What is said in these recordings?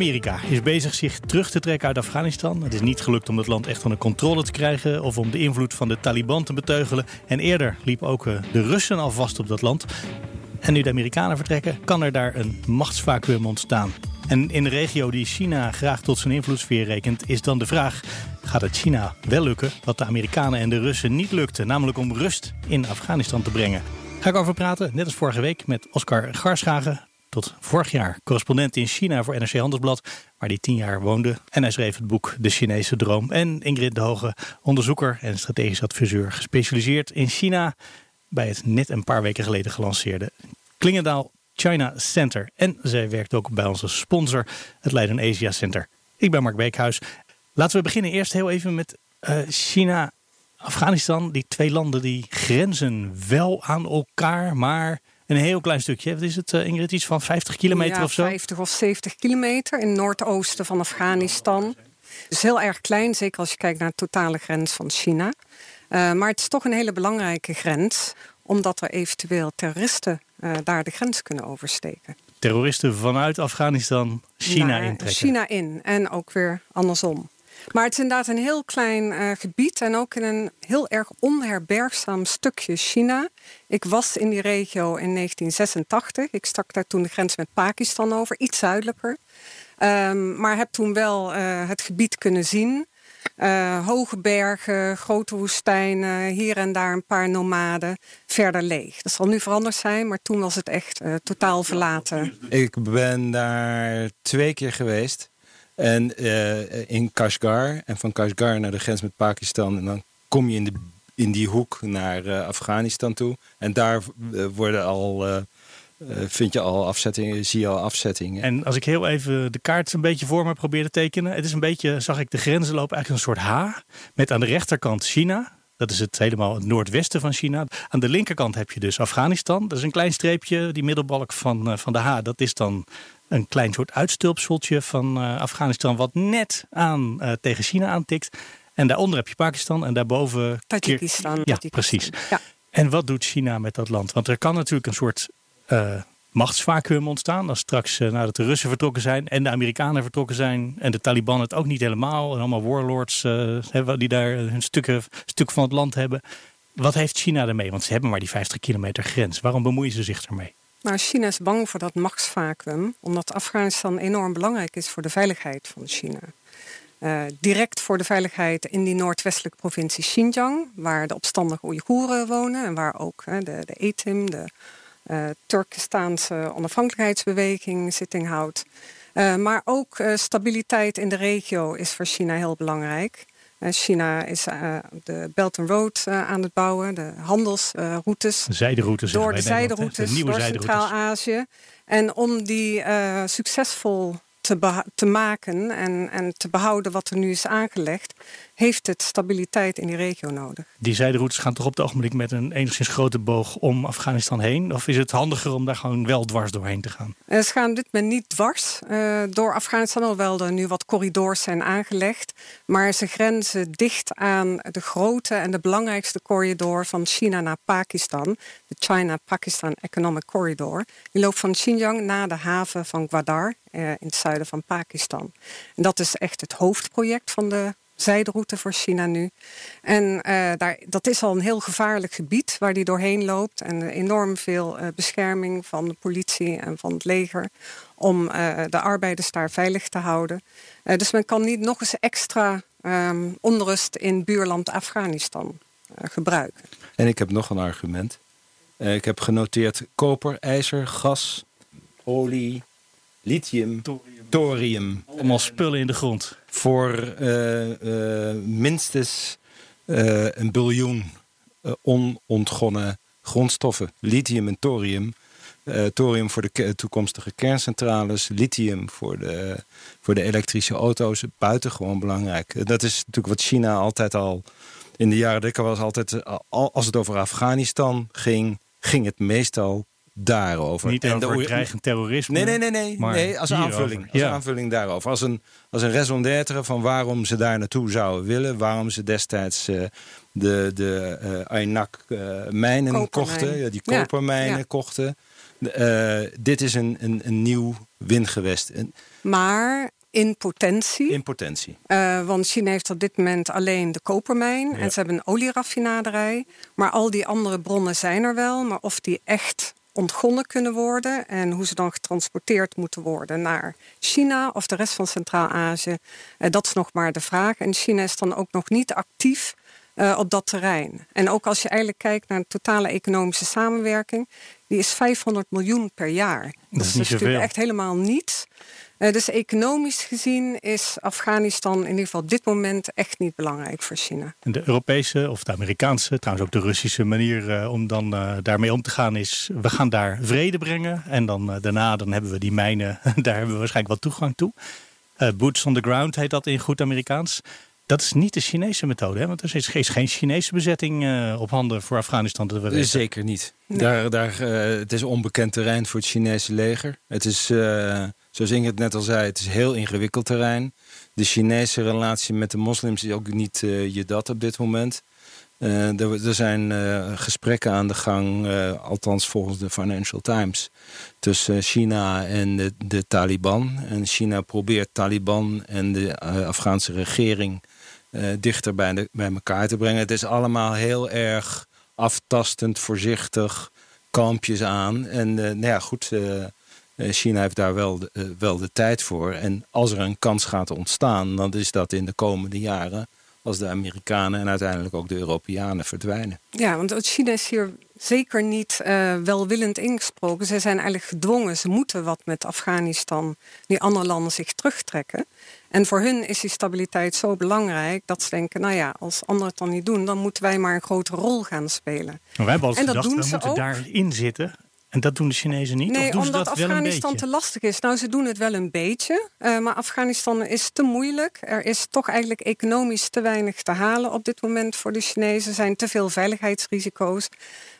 Amerika is bezig zich terug te trekken uit Afghanistan. Het is niet gelukt om het land echt onder controle te krijgen of om de invloed van de Taliban te beteugelen. En eerder liepen ook eh, de Russen al vast op dat land. En nu de Amerikanen vertrekken, kan er daar een machtsvacuum ontstaan. En in de regio die China graag tot zijn invloedssfeer rekent, is dan de vraag: gaat het China wel lukken wat de Amerikanen en de Russen niet lukte, namelijk om rust in Afghanistan te brengen? Ga ik over praten, net als vorige week, met Oscar Garschagen, tot vorig jaar correspondent in China voor NRC Handelsblad, waar hij tien jaar woonde. En hij schreef het boek De Chinese Droom. En Ingrid de Hoge, onderzoeker en strategisch adviseur, gespecialiseerd in China bij het net een paar weken geleden gelanceerde Klingendaal China Center. En zij werkt ook bij onze sponsor, het Leiden Asia Center. Ik ben Mark Beekhuis. Laten we beginnen eerst heel even met uh, China. Afghanistan, die twee landen die grenzen wel aan elkaar, maar een heel klein stukje. Wat is het, uh, Ingrid? Iets van 50 kilometer ja, of zo? 50 of 70 kilometer in het noordoosten van Afghanistan. Dus heel erg klein, zeker als je kijkt naar de totale grens van China. Uh, maar het is toch een hele belangrijke grens, omdat er eventueel terroristen uh, daar de grens kunnen oversteken. Terroristen vanuit Afghanistan China intrekken. China in en ook weer andersom. Maar het is inderdaad een heel klein uh, gebied en ook in een heel erg onherbergzaam stukje China. Ik was in die regio in 1986. Ik stak daar toen de grens met Pakistan over, iets zuidelijker. Um, maar heb toen wel uh, het gebied kunnen zien. Uh, hoge bergen, grote woestijnen, hier en daar een paar nomaden, verder leeg. Dat zal nu veranderd zijn, maar toen was het echt totaal verlaten. Ik ben daar twee keer geweest. En uh, in Kashgar. En van Kashgar naar de grens met Pakistan. En dan kom je in, de, in die hoek naar uh, Afghanistan toe. En daar uh, worden al. vind je al afzettingen, zie je al afzettingen. En als ik heel even de kaart een beetje voor me probeer te tekenen. Het is een beetje, zag ik de grenzen lopen, eigenlijk een soort H. Met aan de rechterkant China. Dat is het helemaal het noordwesten van China. Aan de linkerkant heb je dus Afghanistan. Dat is een klein streepje, die middelbalk van, van de H. Dat is dan een klein soort uitstulpseltje van uh, Afghanistan, wat net aan uh, tegen China aantikt. En daaronder heb je Pakistan en daarboven. Tajikistan. Ja, Tajikistan. precies. Ja. En wat doet China met dat land? Want er kan natuurlijk een soort uh, machtsvacuum ontstaan. Als straks nadat de Russen vertrokken zijn en de Amerikanen vertrokken zijn. En de Taliban het ook niet helemaal. En allemaal warlords die daar hun stukken, stuk van het land hebben. Wat heeft China ermee? Want ze hebben maar die 50 kilometer grens. Waarom bemoeien ze zich ermee? Nou, China is bang voor dat machtsvacuum, omdat Afghanistan enorm belangrijk is voor de veiligheid van China. Uh, direct voor de veiligheid in die noordwestelijke provincie Xinjiang, waar de opstandige Oeigoeren wonen en waar ook de, de ETIM, de uh, Turkestaanse onafhankelijkheidsbeweging, zitting houdt. maar ook stabiliteit in de regio is voor China heel belangrijk. China is uh, de Belt and Road uh, aan het bouwen, de handelsroutes. Zijderoutes. Door de zijderoutes, door Centraal-Azië. En om die succesvol te, te maken en, en te behouden wat er nu is aangelegd, heeft het stabiliteit in die regio nodig. Die zijderoutes gaan toch op het ogenblik met een enigszins grote boog om Afghanistan heen? Of is het handiger om daar gewoon wel dwars doorheen te gaan? Uh, ze gaan dit moment niet dwars uh, door Afghanistan, alhoewel er nu wat corridors zijn aangelegd. Maar ze grenzen dicht aan de grote en de belangrijkste corridor van China naar Pakistan. De China-Pakistan Economic Corridor. Die loopt van Xinjiang naar de haven van Gwadar in het zuiden van Pakistan. En dat is echt het hoofdproject van de zijderoute voor China nu. En uh, daar, dat is al een heel gevaarlijk gebied waar die doorheen loopt. En enorm veel uh, bescherming van de politie en van het leger. Om de arbeiders daar veilig te houden. dus men kan niet nog eens extra um, onrust in buurland Afghanistan gebruiken. En ik heb nog een argument. ik heb genoteerd koper, ijzer, gas, olie, lithium, thorium. thorium. Allemaal spullen in de grond. Voor uh, uh, minstens uh, een biljoen onontgonnen grondstoffen. Lithium en thorium. thorium voor de toekomstige kerncentrales. Lithium voor de, voor de elektrische auto's. Buitengewoon belangrijk. Dat is natuurlijk wat China altijd al In de jaren dikker was altijd, als het over Afghanistan ging, ging het meestal daarover. Niet over de, dreigend terrorisme. Nee, nee, nee, nee. nee als aanvulling. Als aanvulling daarover. Als een, als een raison d'être van waarom ze daar naartoe zouden willen. Waarom ze destijds uh, de, de uh, Aynak uh, mijnen kochten. die kopermijnen kochten. dit is een, een, een nieuw windgewest. Maar in potentie. In potentie. Uh, want China heeft op dit moment alleen de kopermijn. En ze hebben een olieraffinaderij. Maar al die andere bronnen zijn er wel. Maar of die echt ontgonnen kunnen worden en hoe ze dan getransporteerd moeten worden naar China of de rest van Centraal-Azië, uh, dat is nog maar de vraag. En China is dan ook nog niet actief uh, op dat terrein. En ook als je eigenlijk kijkt naar de totale economische samenwerking, die is 500 miljoen per jaar. Dat, dat is, is natuurlijk echt helemaal niets. Uh, dus economisch gezien is Afghanistan in ieder geval op dit moment echt niet belangrijk voor China. En de Europese of de Amerikaanse, trouwens ook de Russische manier uh, om dan uh, daarmee om te gaan is... we gaan daar vrede brengen en dan daarna dan hebben we die mijnen, daar hebben we waarschijnlijk wat toegang toe. boots on the ground heet dat in goed Amerikaans. Dat is niet de Chinese methode, hè? want er is, geen Chinese bezetting op handen voor Afghanistan. Dat we weten. Zeker niet. Nee. Daar, daar, het is onbekend terrein voor het Chinese leger. Het is zoals Inge het net al zei, het is heel ingewikkeld terrein. De Chinese relatie met de moslims is ook niet uh, je dat op dit moment. Uh, er, er, zijn uh, gesprekken aan de gang, althans volgens de Financial Times, tussen China en de, de, Taliban. En China probeert Taliban en de Afghaanse regering dichter bij, de, bij elkaar te brengen. Het is allemaal heel erg aftastend, voorzichtig, kampjes aan. En nou ja, goed, eh, China heeft daar wel de, eh, wel de tijd voor. En als er een kans gaat ontstaan, dan is dat in de komende jaren als de Amerikanen en uiteindelijk ook de Europeanen verdwijnen. Ja, want China is hier zeker niet uh, welwillend ingesproken. Ze zijn eigenlijk gedwongen. Ze moeten wat met Afghanistan, die andere landen zich terugtrekken. En voor hun is die stabiliteit zo belangrijk dat ze denken: nou ja, als anderen het dan niet doen, dan moeten wij maar een grotere rol gaan spelen. Maar wij hebben al gedacht, we moeten daarin zitten. En dat doen de Chinezen niet? Nee, of doen omdat ze dat Afghanistan te lastig is. Nou, ze doen het wel een beetje. Uh, maar Afghanistan is te moeilijk. Er is toch eigenlijk economisch te weinig te halen op dit moment voor de Chinezen. Er zijn te veel veiligheidsrisico's.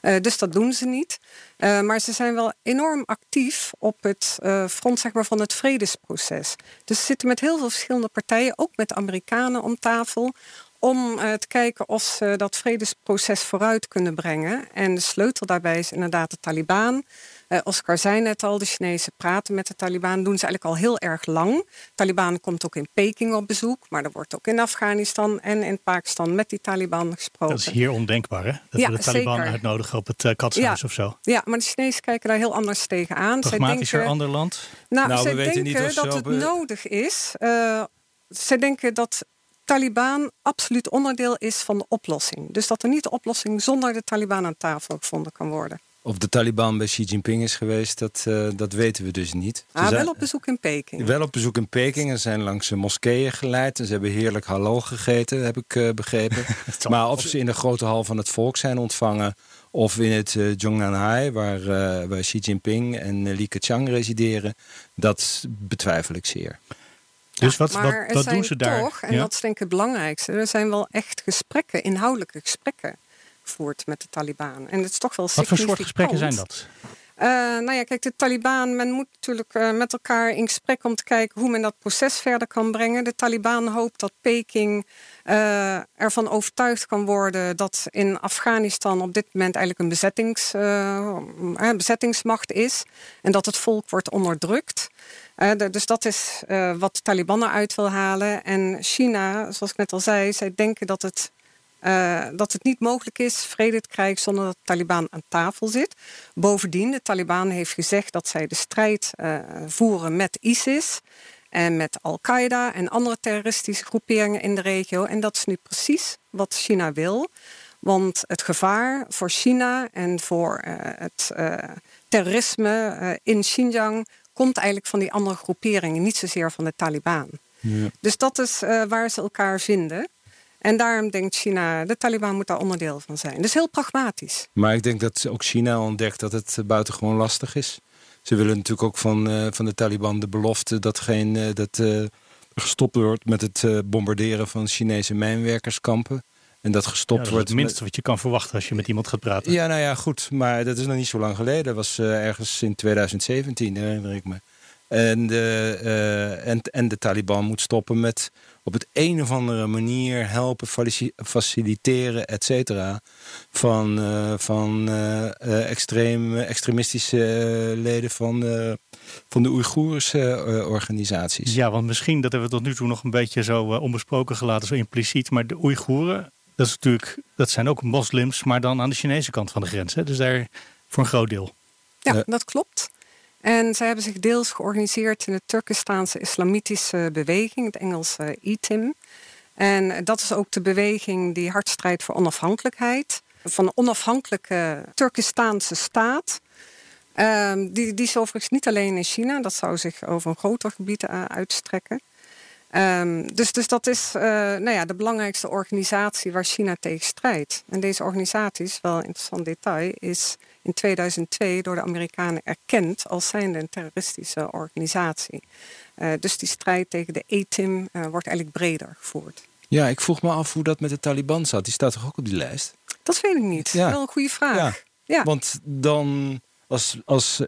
Uh, dus dat doen ze niet. Uh, maar ze zijn wel enorm actief op het front zeg maar, van het vredesproces. Dus ze zitten met heel veel verschillende partijen, ook met Amerikanen om tafel om uh, te kijken of ze dat vredesproces vooruit kunnen brengen. En de sleutel daarbij is inderdaad de Taliban. Uh, Oscar zei net al, de Chinezen praten met de Taliban, doen ze eigenlijk al heel erg lang. De Taliban komt ook in Peking op bezoek, maar er wordt ook in Afghanistan en in Pakistan met die Taliban gesproken. Dat is hier ondenkbaar, hè? Dat ja, we de Taliban zeker. uitnodigen op het uh, katshuis ja. of zo. Ja, maar de Chinezen kijken daar heel anders tegenaan. Pragmatischer zij denken, ander land? Nou, nou zij denken niet dat het nodig is. Uh, zij denken dat Taliban absoluut onderdeel is van de oplossing. Dus dat er niet de oplossing zonder de Taliban aan tafel gevonden kan worden. Of de Taliban bij Xi Jinping is geweest, dat, uh, dat weten we dus niet. Ah, wel op bezoek in Peking. Wel op bezoek in Peking. Ze zijn langs moskeeën geleid. En ze hebben heerlijk halal gegeten, heb ik uh, begrepen. maar of ze in de grote hal van het volk zijn ontvangen... of in het uh, Zhongnanhai, waar, waar Xi Jinping en Li Keqiang resideren... dat betwijfel ik zeer. Dus wat, wat, wat doen ze daar? Toch, en dat is denk ik het belangrijkste. Er zijn wel echt gesprekken, inhoudelijke gesprekken gevoerd met de Taliban. En het is toch wel Wat voor soort gesprekken zijn dat? Uh, nou ja, kijk, de Taliban, men moet natuurlijk uh, met elkaar in gesprek om te kijken hoe men dat proces verder kan brengen. De Taliban hoopt dat Peking uh, ervan overtuigd kan worden dat in Afghanistan op dit moment eigenlijk een bezettings, bezettingsmacht is en dat het volk wordt onderdrukt. De, dus dat is uh, wat de Taliban eruit wil halen. En China, zoals ik net al zei, zij denken dat het, uh, dat het niet mogelijk is vrede te krijgen zonder dat de Taliban aan tafel zit. Bovendien, de Taliban heeft gezegd dat zij de strijd voeren met ISIS en met Al-Qaeda en andere terroristische groeperingen in de regio. En dat is nu precies wat China wil. Want het gevaar voor China en voor het terrorisme in Xinjiang komt eigenlijk van die andere groeperingen, niet zozeer van de Taliban. Ja. Dus dat is uh, waar ze elkaar vinden. En daarom denkt China, de Taliban moet daar onderdeel van zijn. Dus heel pragmatisch. Maar ik denk dat ook China ontdekt dat het buitengewoon lastig is. Ze willen natuurlijk ook van, uh, van de Taliban de belofte dat, geen, uh, dat gestopt wordt met het bombarderen van Chinese mijnwerkerskampen. En dat gestopt dat wordt. het minste wat je kan verwachten als je met iemand gaat praten. Ja, nou ja, goed. Maar dat is nog niet zo lang geleden. Dat was uh, ergens in 2017, herinner ik me. En de, uh, en, en de Taliban moet stoppen met op het een of andere manier helpen, faciliteren, et cetera. Van, uh, van extreem, extremistische leden van, van de Oeigoerse organisaties. Ja, want misschien, dat hebben we tot nu toe nog een beetje zo onbesproken gelaten, zo impliciet. Maar de Oeigoeren, dat, is natuurlijk, dat zijn ook moslims, maar dan aan de Chinese kant van de grens. Hè? Dus daar voor een groot deel. Ja, dat klopt. En zij hebben zich deels georganiseerd in de Turkestaanse islamitische beweging, het Engelse ITIM. En dat is ook de beweging die hard strijdt voor onafhankelijkheid. Van een onafhankelijke Turkestaanse staat. Um, die, die is overigens niet alleen in China, dat zou zich over een groter gebied uh, uitstrekken. Um, dus, dus dat is uh, nou ja, de belangrijkste organisatie waar China tegen strijdt. En deze organisatie, is wel een interessant detail, is in 2002 door de Amerikanen erkend als zijnde een terroristische organisatie. Uh, dus die strijd tegen de ETIM uh, wordt eigenlijk breder gevoerd. Ja, ik vroeg me af hoe dat met de Taliban zat. Die staat toch ook op die lijst? Dat weet ik niet. Ja. Wel een goede vraag. Ja. ja. Want dan, als, als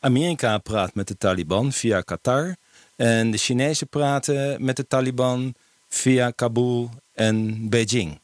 Amerika praat met de Taliban via Qatar... en de Chinezen praten met de Taliban via Kabul en Beijing...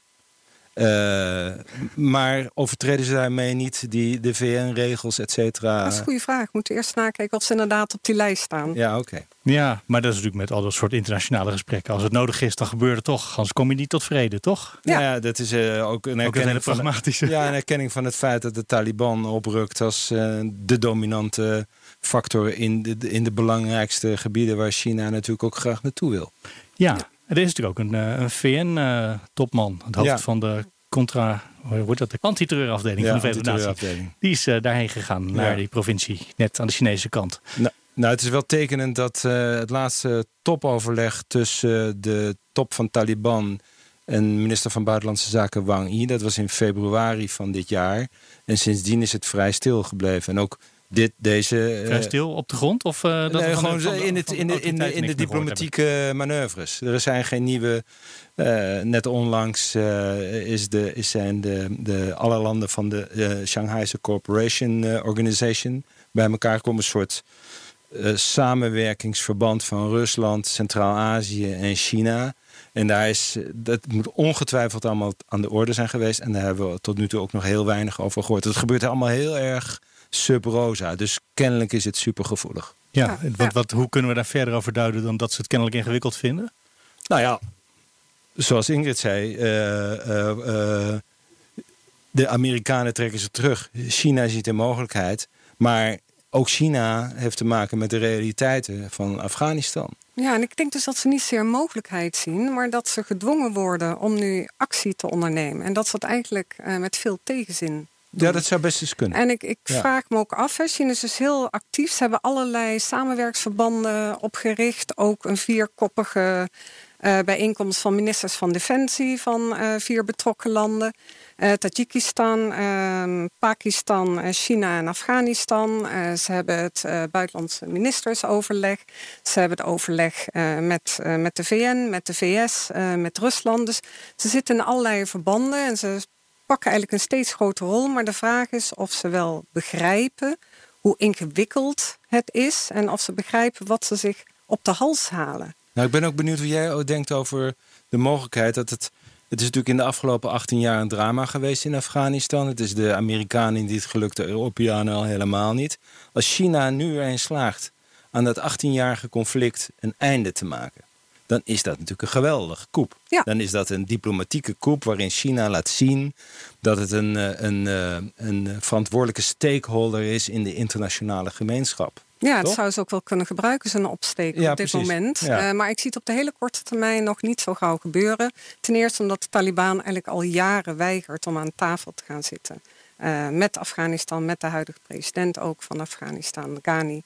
Uh, maar overtreden ze daarmee niet die, de VN-regels, et cetera? Dat is een goede vraag. We moeten eerst nakijken of ze inderdaad op die lijst staan. Ja, oké. Ja, maar dat is natuurlijk met al dat soort internationale gesprekken. Als het nodig is, dan gebeurt het toch. Anders kom je niet tot vrede, toch? Ja, nou ja dat is uh, ook een erkenning, ook pragmatische. Van, ja, een erkenning van het feit dat de Taliban oprukt als uh, de dominante factor in de, in de belangrijkste gebieden waar China natuurlijk ook graag naartoe wil. Ja, ja. Er is natuurlijk ook een, een VN-topman, het hoofd ja. van de contra, hoe wordt dat? De antiterreurafdeling ja, van de Verenigde Die is uh, daarheen gegaan, naar die provincie, net aan de Chinese kant. Nou, nou het is wel tekenend dat uh, het laatste topoverleg tussen uh, de top van Taliban en minister van Buitenlandse Zaken Wang Yi, dat was in februari van dit jaar. En sindsdien is het vrij stil gebleven. En ook dit, deze... Vrij stil op de grond? Of, uh, dat nee, gewoon in, het, in, de, in, de, in de diplomatieke manoeuvres. Er zijn geen nieuwe... Uh, net onlangs is de, is zijn de, de, alle landen van de uh, Shanghaise Cooperation Organization bij elkaar komen. Een soort samenwerkingsverband van Rusland, Centraal-Azië en China. En daar is, dat moet ongetwijfeld allemaal aan de orde zijn geweest. En daar hebben we tot nu toe ook nog heel weinig over gehoord. Het gebeurt allemaal heel erg sub rosa. Dus kennelijk is het supergevoelig. Ja, ja. Wat, wat, hoe kunnen we daar verder over duiden dan dat ze het kennelijk ingewikkeld vinden? Nou ja, zoals Ingrid zei, uh, uh, uh, de Amerikanen trekken ze terug. China ziet een mogelijkheid. Maar ook China heeft te maken met de realiteiten van Afghanistan. Ja, en ik denk dus dat ze niet zeer mogelijkheid zien, maar dat ze gedwongen worden om nu actie te ondernemen. En dat ze het eigenlijk met veel tegenzin doen. Ja, dat zou best eens kunnen. En ik, ik ja. vraag me ook af, hè, China is dus heel actief. Ze hebben allerlei samenwerksverbanden opgericht. Ook een vierkoppige uh, bijeenkomst van ministers van Defensie van uh, vier betrokken landen. Uh, Tajikistan, ehm, Pakistan, China en Afghanistan. ze hebben het buitenlandse ministersoverleg. Ze hebben het overleg met, met de VN, met de VS, met Rusland. Dus ze zitten in allerlei verbanden en ze pakken eigenlijk een steeds grotere rol. Maar de vraag is of ze wel begrijpen hoe ingewikkeld het is en of ze begrijpen wat ze zich op de hals halen. Nou, ik ben ook benieuwd hoe jij denkt over de mogelijkheid dat het. Het is natuurlijk in de afgelopen 18 jaar een drama geweest in Afghanistan. Het is de Amerikanen die het gelukt, de Europeanen al helemaal niet. Als China nu erin slaagt aan dat 18-jarige conflict een einde te maken, dan is dat natuurlijk een geweldige koep. Ja. Dan is dat een diplomatieke koep waarin China laat zien dat het een, een, een, een verantwoordelijke stakeholder is in de internationale gemeenschap. Ja, het zou ze ook wel kunnen gebruiken, zo'n opsteek ja, op dit precies. moment. Ja. Uh, maar ik zie het op de hele korte termijn nog niet zo gauw gebeuren. Ten eerste omdat de Taliban eigenlijk al jaren weigert om aan tafel te gaan zitten. Uh, met Afghanistan, met de huidige president ook van Afghanistan, Ghani.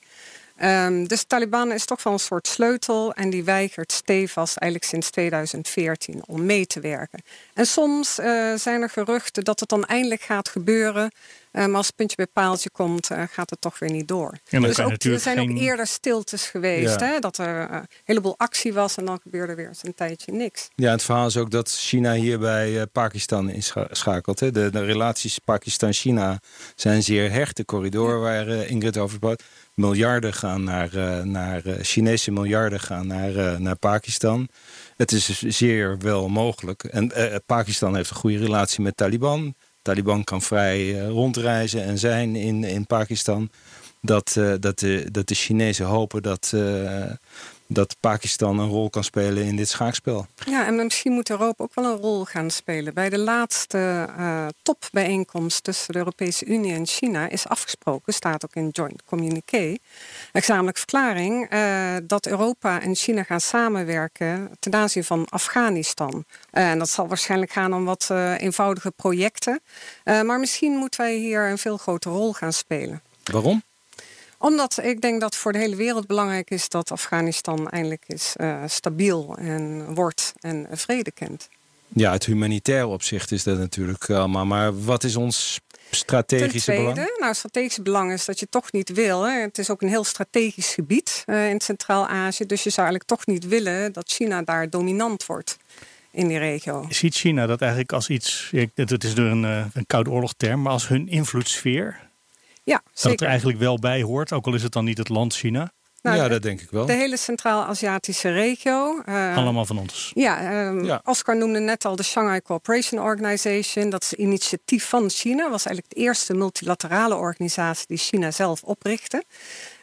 Um, dus de Taliban is toch wel een soort sleutel en die weigert stevast eigenlijk sinds 2014 om mee te werken. En soms uh, zijn er geruchten dat het dan eindelijk gaat gebeuren maar als het puntje bij paaltje komt, gaat het toch weer niet door. dus ook, er zijn ook eerder stiltes geweest. Hè, dat er een heleboel actie was en dan gebeurde weer eens een tijdje niks. Ja, het verhaal is ook dat China hier bij Pakistan inschakelt. Hè. De, de relaties Pakistan-China zijn zeer hecht. De corridor waar Ingrid over sprak miljarden gaan naar, uh, naar uh, Chinese miljarden gaan naar, uh, naar Pakistan. Het is zeer wel mogelijk. En Pakistan heeft een goede relatie met Taliban. Taliban kan vrij rondreizen en zijn in, in Pakistan. Dat, dat, de, dat de Chinezen hopen dat, dat Pakistan een rol kan spelen in dit schaakspel. Ja, en misschien moet Europa ook wel een rol gaan spelen. Bij de laatste uh, topbijeenkomst tussen de Europese Unie en China is afgesproken, staat ook in Joint Communiqué, gezamenlijke verklaring, uh, dat Europa en China gaan samenwerken ten aanzien van Afghanistan. Uh, en dat zal waarschijnlijk gaan om wat eenvoudige projecten. maar misschien moeten wij hier een veel grotere rol gaan spelen. Waarom? Omdat ik denk dat voor de hele wereld belangrijk is dat Afghanistan eindelijk is uh, stabiel en wordt en vrede kent. Ja, het humanitair opzicht is dat natuurlijk allemaal. Maar wat is ons strategische Ten tweede, belang? Nou, strategische belang is dat je toch niet wil. Hè. Het is ook een heel strategisch gebied uh, in Centraal-Azië. Dus je zou eigenlijk toch niet willen dat China daar dominant wordt in die regio. Ziet China dat eigenlijk als iets, het is door een, eh, een koude oorlogterm, maar als hun invloedssfeer? Ja, zeker. Dat er eigenlijk wel bij hoort, ook al is het dan niet het land China. Nou, ja, dat denk ik wel. De hele Centraal-Aziatische regio. Uh, Allemaal van ons. Ja, um, ja, Oscar noemde net al de Shanghai Cooperation Organization. Dat is een initiatief van China. Dat was eigenlijk de eerste multilaterale organisatie die China zelf oprichtte.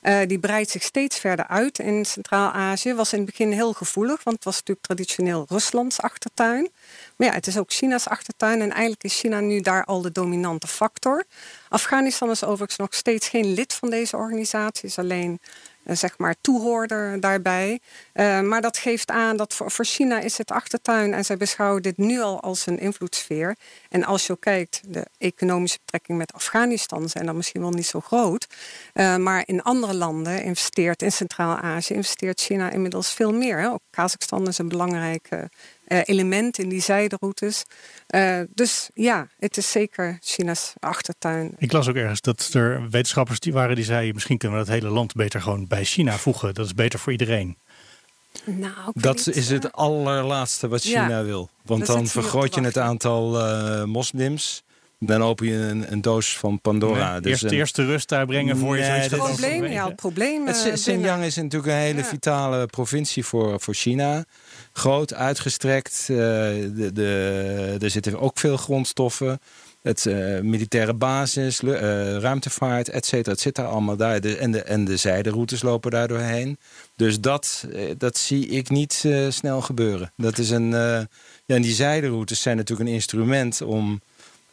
Uh, die breidt zich steeds verder uit in Centraal-Azië. Was in het begin heel gevoelig, want het was natuurlijk traditioneel Ruslands achtertuin. Maar ja, het is ook China's achtertuin en eigenlijk is China nu daar al de dominante factor. Afghanistan is overigens nog steeds geen lid van deze organisatie, is alleen zeg maar toehoorder daarbij. Uh, maar dat geeft aan dat voor, China is het achtertuin en zij beschouwen dit nu al als een invloedssfeer. En als je kijkt, de economische betrekkingen met Afghanistan zijn dan misschien wel niet zo groot. Uh, maar in andere landen investeert, in Centraal-Azië, investeert China inmiddels veel meer. Kazachstan is een belangrijke uh, element in die zijderoutes. Uh, dus ja, het is zeker China's achtertuin. Ik las ook ergens dat er wetenschappers die waren die zeiden... misschien kunnen we dat hele land beter gewoon bij China voegen. Dat is beter voor iedereen. Nou, dat is het allerlaatste wat China ja, wil. Want dan vergroot je het aantal uh, moslims. Dan open je een, een doos van Pandora. Nee, dus eerst, een, eerst de rust daar brengen voor nee, je zoiets gaat probleem, ja, het probleem. Het Xinjiang is natuurlijk een hele ja. vitale provincie voor, voor China. Groot, uitgestrekt. Uh, de, de, er zitten ook veel grondstoffen. Het uh, militaire basis, uh, ruimtevaart, et cetera. Het zit daar allemaal daar. De, en, de, en de zijderoutes lopen daar doorheen. Dus dat, dat zie ik niet snel gebeuren. Dat is een, ja, en die zijderoutes zijn natuurlijk een instrument om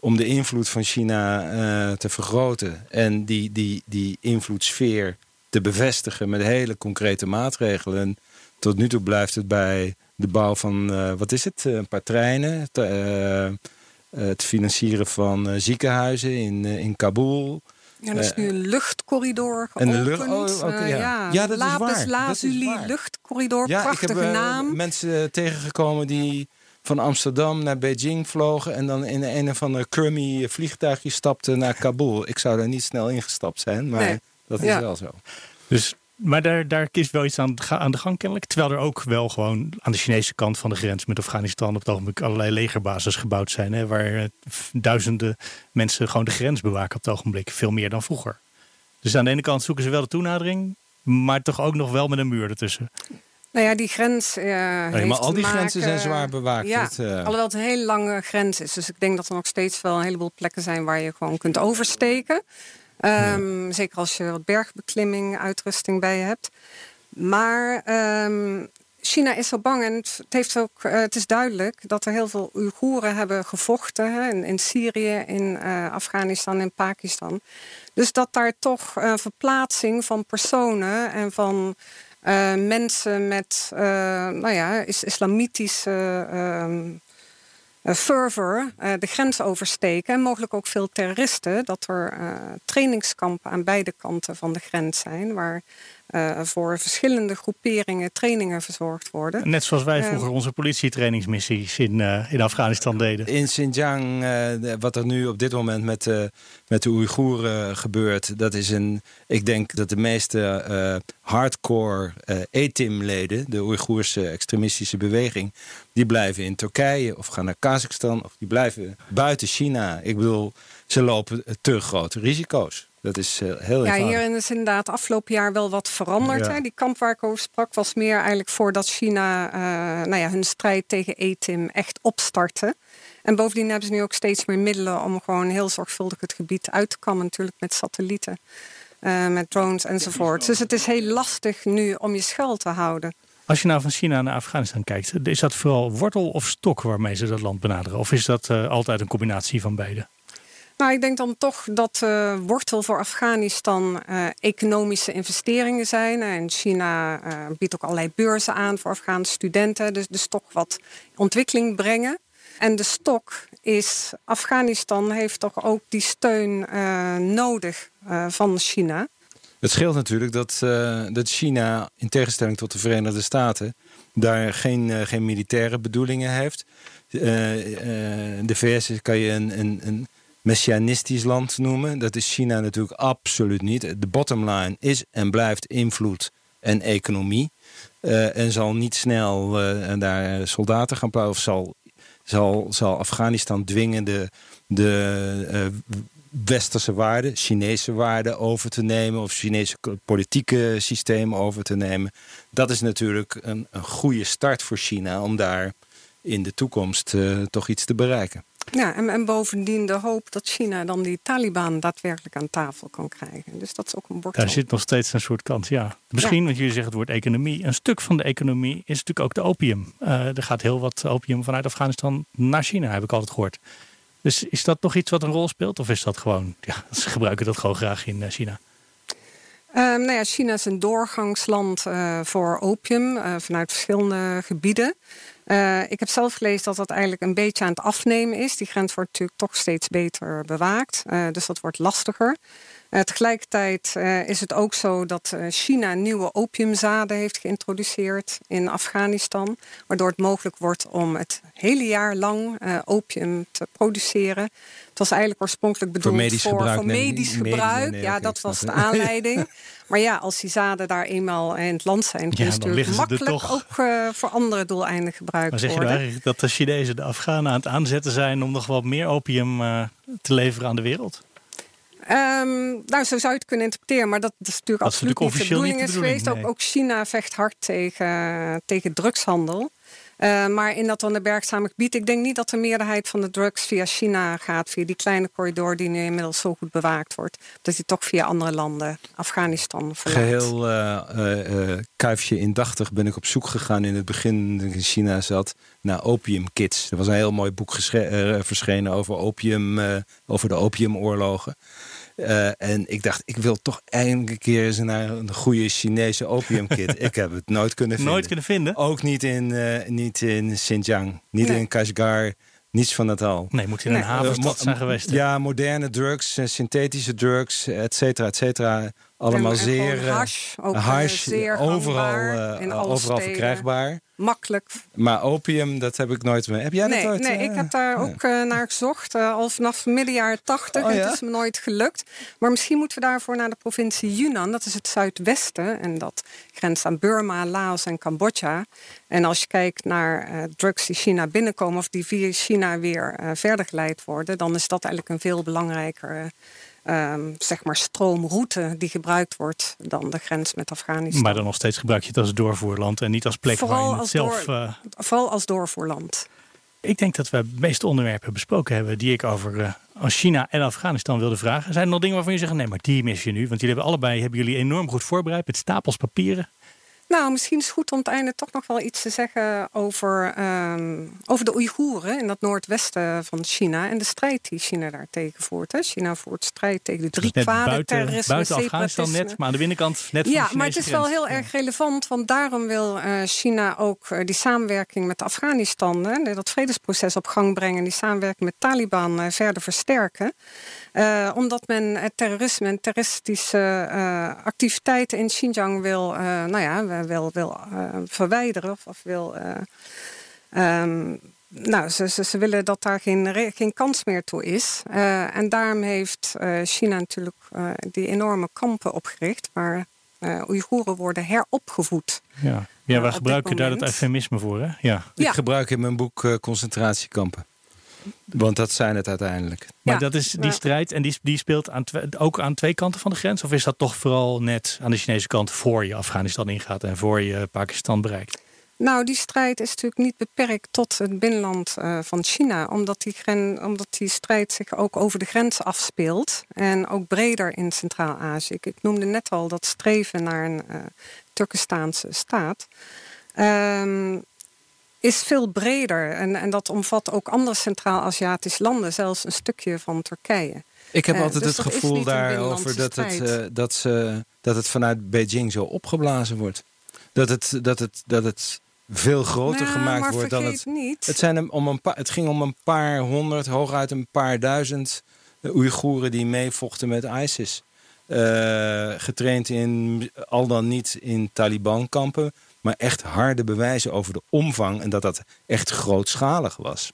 om de invloed van China uh, te vergroten en die, die, die invloedssfeer te bevestigen met hele concrete maatregelen. En tot nu toe blijft het bij de bouw van, uh, wat is het, een paar treinen, het, uh, het financieren van ziekenhuizen in, in Kabul. Ja, er is nu een luchtcorridor geopend. En de lucht, oh, okay, ja. ja. ja, dat Lapis is waar. Lazuli luchtcorridor, ja, prachtige ik heb, naam. mensen tegengekomen die van Amsterdam naar Beijing vlogen... en dan in een of ander crummy vliegtuigje stapte naar Kabul. Ik zou daar niet snel ingestapt zijn, maar nee. dat is ja. wel zo. Dus, maar daar, daar is wel iets aan, aan de gang kennelijk. Terwijl er ook wel gewoon aan de Chinese kant van de grens... met Afghanistan op het ogenblik allerlei legerbases gebouwd zijn... Hè, waar duizenden mensen gewoon de grens bewaken op het ogenblik. Veel meer dan vroeger. Dus aan de ene kant zoeken ze wel de toenadering... maar toch ook nog wel met een muur ertussen. Nou ja, die grens. Uh, nee, maar al die maken, grenzen zijn zwaar bewaakt. Ja, uh... Alhoewel het een hele lange grens is. Dus ik denk dat er nog steeds wel een heleboel plekken zijn waar je gewoon kunt oversteken. Um, ja. Zeker als je wat bergbeklimming, uitrusting bij je hebt. Maar um, China is zo bang en het, heeft ook, uh, het is duidelijk dat er heel veel Oeigoeren hebben gevochten hè, in, in, Syrië, in Afghanistan en Pakistan. Dus dat daar toch verplaatsing van personen en van uh, mensen met uh, nou ja, is islamitische uh, fervor de grens oversteken. En mogelijk ook veel terroristen. Dat er trainingskampen aan beide kanten van de grens zijn. Waar uh, voor verschillende groeperingen trainingen verzorgd worden. Net zoals wij vroeger onze politietrainingsmissies in, uh, in Afghanistan deden. In Xinjiang, uh, wat er nu op dit moment met, met de Oeigoeren gebeurt, dat is een. Ik denk dat de meeste hardcore ETIM-leden, de Oeigoerse extremistische beweging, die blijven in Turkije of gaan naar Kazachstan of die blijven buiten China. Ik bedoel, ze lopen te grote risico's. Dat is uh, heel Ja, hierin is inderdaad afgelopen jaar wel wat veranderd. Hè? Die kamp waar ik over sprak was meer eigenlijk voordat China uh, nou ja, hun strijd tegen ETIM echt opstartte. En bovendien hebben ze nu ook steeds meer middelen om gewoon heel zorgvuldig het gebied uit te kammen, natuurlijk met satellieten, uh, met drones enzovoort. Dus het is heel lastig nu om je schuil te houden. Als je nou van China naar Afghanistan kijkt, is dat vooral wortel of stok waarmee ze dat land benaderen? Of is dat altijd een combinatie van beide? Nou, ik denk dan toch dat uh, wortel voor Afghanistan uh, economische investeringen zijn. En China uh, biedt ook allerlei beurzen aan voor Afghaanse studenten. Dus, dus toch wat ontwikkeling brengen. En de stok is, Afghanistan heeft toch ook die steun nodig van China. Het scheelt natuurlijk dat, dat China, in tegenstelling tot de Verenigde Staten, daar geen, geen militaire bedoelingen heeft. de VS kan je een, een, een messianistisch land noemen. Dat is China natuurlijk absoluut niet. De bottom line is en blijft invloed en economie. Uh, en zal niet snel uh, daar soldaten gaan plaatsen. Of zal, zal, zal Afghanistan dwingen de, de uh, westerse waarden, Chinese waarden over te nemen. Of Chinese politieke systeem over te nemen. Dat is natuurlijk een, een goede start voor China om daar in de toekomst toch iets te bereiken. Ja, en, en, bovendien de hoop dat China dan die Taliban daadwerkelijk aan tafel kan krijgen. Dus dat is ook een bord. Daar zit nog steeds een soort kans, ja. Misschien, want jullie zeggen het woord economie. Een stuk van de economie is natuurlijk ook de opium. Uh, er gaat heel wat opium vanuit Afghanistan naar China, heb ik altijd gehoord. Dus is dat nog iets wat een rol speelt? Of is dat gewoon, ja, ze gebruiken dat gewoon graag in uh, China? Um, nou ja, China is een doorgangsland uh, voor opium vanuit verschillende gebieden. Uh, ik heb zelf gelezen dat dat eigenlijk een beetje aan het afnemen is. Die grens wordt natuurlijk toch steeds beter bewaakt. Uh, dus dat wordt lastiger. Uh, tegelijkertijd is het ook zo dat China nieuwe opiumzaden heeft geïntroduceerd in Afghanistan. Waardoor het mogelijk wordt om het hele jaar lang opium te produceren. Het was eigenlijk oorspronkelijk bedoeld voor medisch voor, gebruik. Voor medisch gebruik. Nee, ja, dat was de aanleiding. maar ja, als die zaden daar eenmaal in het land zijn, kun je ja, natuurlijk makkelijk ook uh, voor andere doeleinden gebruikt maar zeg worden. je nou eigenlijk dat de Chinezen de Afghanen aan het aanzetten zijn om nog wat meer opium uh, te leveren aan de wereld? Um, nou, zo zou je het kunnen interpreteren, maar dat, is natuurlijk dat absoluut niet de bedoeling, niet de bedoeling is geweest. Nee. Ook, ook China vecht hard tegen, tegen drugshandel. Uh, maar in dat onbergzame gebied, ik denk niet dat de meerderheid van de drugs via China gaat, via die kleine corridor die nu inmiddels zo goed bewaakt wordt, dat die toch via andere landen, Afghanistan, verlaat. Geheel uh, uh, kuifje indachtig ben ik op zoek gegaan in het begin toen ik in China zat naar Opium Kids. Er was een heel mooi boek verschenen over opium, over de opiumoorlogen. Uh, en ik dacht, ik wil toch eindelijk een keer eens naar een goede Chinese opiumkit. ik heb het nooit kunnen vinden. Nooit kunnen vinden? Ook niet in, uh, niet in Xinjiang, niet nee. in Kashgar. Niets van dat al. Nee, moet in een nee. havenstad zijn geweest. Ja, moderne drugs, synthetische drugs, et cetera, et cetera. Allemaal en, en zeer hash, ook hash zeer overal, uh, overal steden. verkrijgbaar. Makkelijk. Maar opium, dat heb ik nooit meer. Heb jij nee, dat ooit? Nee, ik heb daar ook uh, naar gezocht. Al vanaf midden jaren tachtig. Oh, ja? Het is me nooit gelukt. Maar misschien moeten we daarvoor naar de provincie Yunnan. Dat is het zuidwesten. En dat grenst aan Burma, Laos en Cambodja. En als je kijkt naar drugs die China binnenkomen... of die via China weer verder geleid worden... dan is dat eigenlijk een veel belangrijker um, zeg maar stroomroute die gebruikt wordt dan de grens met Afghanistan. Maar dan nog steeds gebruik je het als doorvoerland en niet als plek vooral waar je het zelf... Door, uh... Vooral als doorvoerland. Ik denk dat we de meeste onderwerpen besproken hebben die ik over uh, China en Afghanistan wilde vragen. Zijn er nog dingen waarvan je zegt, nee, maar die mis je nu? Want jullie hebben allebei hebben jullie enorm goed voorbereid met stapels papieren. Nou, misschien is het goed om het einde toch nog wel iets te zeggen over, ehm, over de Oeigoeren in dat noordwesten van China en de strijd die China daar tegen voert. Hè. China voert strijd tegen de drie Dus net kwaden, buiten, terrorisme, buiten Afghanistan net, maar aan de binnenkant net van Ja, de maar het is wel heel erg relevant, want daarom wil eh, China ook eh, die samenwerking met Afghanistan, hè, dat vredesproces op gang brengen, die samenwerking met Taliban eh, verder versterken. Eh, omdat men het terrorisme en terroristische eh, activiteiten in Xinjiang wil, eh, nou ja, wil, wil eh, verwijderen of, of wil. eh, ehm, nou, ze, ze, ze willen dat daar geen, geen kans meer toe is. Eh, en daarom heeft eh, China natuurlijk eh, die enorme kampen opgericht, waar eh Oeigoeren worden heropgevoed. Ja, ja wij gebruiken daar het eufemisme voor, hè? Ja. Ik Ja. gebruik in mijn boek eh, concentratiekampen. Want dat zijn het uiteindelijk. Maar Ja, dat is die strijd en die, die speelt aan ook aan twee kanten van de grens? Of is dat toch vooral net aan de Chinese kant voor je Afghanistan ingaat en voor je Pakistan bereikt? Nou, die strijd is natuurlijk niet beperkt tot het binnenland eh, van China, omdat die, gren, omdat die strijd zich ook over de grens afspeelt en ook breder in Centraal-Azië. Ik, ik noemde net al dat streven naar een eh Turkestaanse staat. ehm, is veel breder en, en dat omvat ook andere Centraal-Aziatische landen, zelfs een stukje van Turkije. Ik heb Eh, altijd dus het gevoel daarover dat het, eh, dat, ze, dat het vanuit Beijing zo opgeblazen wordt. Dat het, dat het, dat het veel groter Nou, gemaakt wordt dan het. niet. Het, zijn om een paar, het ging om een paar honderd, hooguit een paar duizend eh, Oeigoeren die meevochten met ISIS. Getraind in, al dan niet in Taliban-kampen, maar echt harde bewijzen over de omvang en dat dat echt grootschalig was.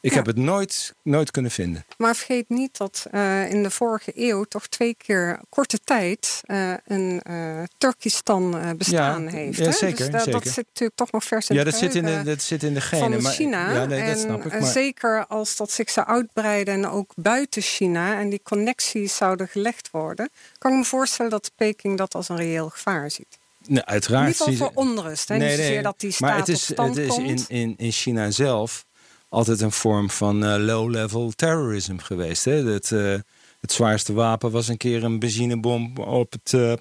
Ik Ja. heb het nooit, nooit kunnen vinden. Maar vergeet niet dat eh, in de vorige eeuw toch twee keer korte tijd eh, een eh Turkistan bestaan Ja, heeft. ja, hè? zeker, dus dat, zit natuurlijk toch nog vers in Ja, het dat zit in, de, dat zit in de genen. van maar, China. Ja, nee, dat en snap ik. Maar, zeker als dat zich zou uitbreiden en ook buiten China en die connecties zouden gelegd worden, kan ik me voorstellen dat Peking dat als een reëel gevaar ziet. Nee, In uiteraard. ieder geval zie je- voor onrust. Hè? niet dat die staat maar het is, het is in, in, in China zelf altijd een vorm van eh, low-level terrorism geweest. Hè? Het, eh, het zwaarste wapen was een keer een benzinebom op het, eh,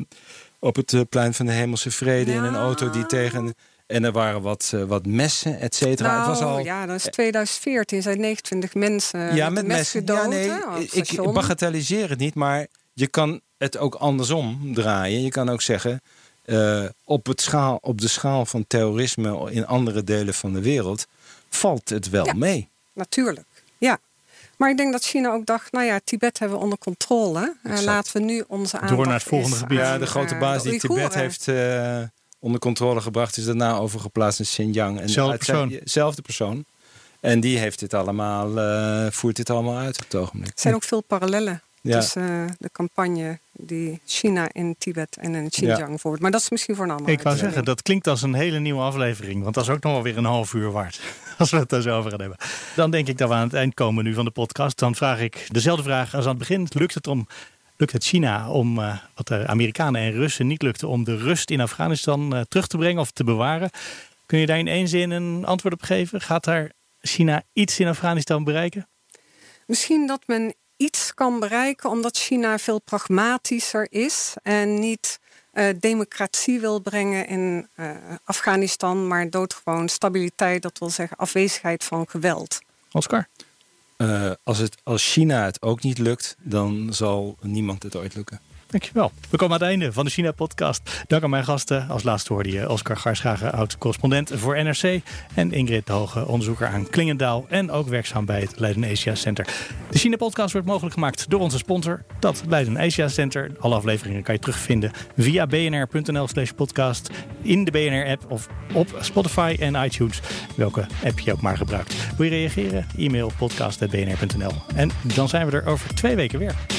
op het plein van de Hemelse Vrede in een auto die tegen. En er waren wat, wat messen, et cetera. Nou, het was al. ja, dat is 2014 zijn 29 mensen ja, met, met een mes messen. gedood. Ja, nee, hè, ik bagatelliseer het niet, maar je kan het ook andersom draaien. Je kan ook zeggen. Eh, op, het schaal, op de schaal van terrorisme in andere delen van de wereld valt het wel Ja. mee. Natuurlijk, ja. Maar ik denk dat China ook dacht, nou ja, Tibet hebben we onder controle. Eh, laten we nu onze aandacht naar het volgende gebied. Ja, de grote eh, baas die Tibet heeft eh, onder controle gebracht, is daarna overgeplaatst in Xinjiang. En Zelfde persoon. Zelfde persoon. En die heeft dit allemaal, eh, voert dit allemaal uit op het ogenblik. Er zijn ook veel parallellen Ja. tussen eh, de campagne die China in Tibet en in Xinjiang voert. Maar dat is misschien voor een andere Ik wou uitzending. zeggen, dat klinkt als een hele nieuwe aflevering. Want dat is ook nog wel weer een half uur waard. Als we het daar zo over gaan hebben. Dan denk ik dat we aan het eind komen nu van de podcast. Dan vraag ik dezelfde vraag als aan het begin. Lukt het, om, lukt het China om, eh, wat de Amerikanen en Russen niet lukte, om de rust in Afghanistan eh, terug te brengen of te bewaren? Kun je daar in één zin een antwoord op geven? Gaat daar China iets in Afghanistan bereiken? Misschien dat men iets kan bereiken omdat China veel pragmatischer is en niet eh, democratie wil brengen in eh, Afghanistan, maar doodgewoon stabiliteit, dat wil zeggen afwezigheid van geweld. Oscar? Eh, als, het, als China het ook niet lukt, dan zal niemand het ooit lukken. Dankjewel. We komen aan het einde van de China-podcast. Dank aan mijn gasten. Als laatste hoorde je Oscar Garschagen, oud-correspondent voor NRC. En Ingrid de Hoge, onderzoeker aan Klingendaal. En ook werkzaam bij het Leiden Asia Center. De China-podcast wordt mogelijk gemaakt door onze sponsor, dat Leiden Asia Center. Alle afleveringen kan je terugvinden via bnr.nl slash podcast. In de BNR-app of op Spotify en iTunes. Welke app je ook maar gebruikt. Wil je reageren? E-mail podcast.bnr.nl. En dan zijn we er over twee weken weer.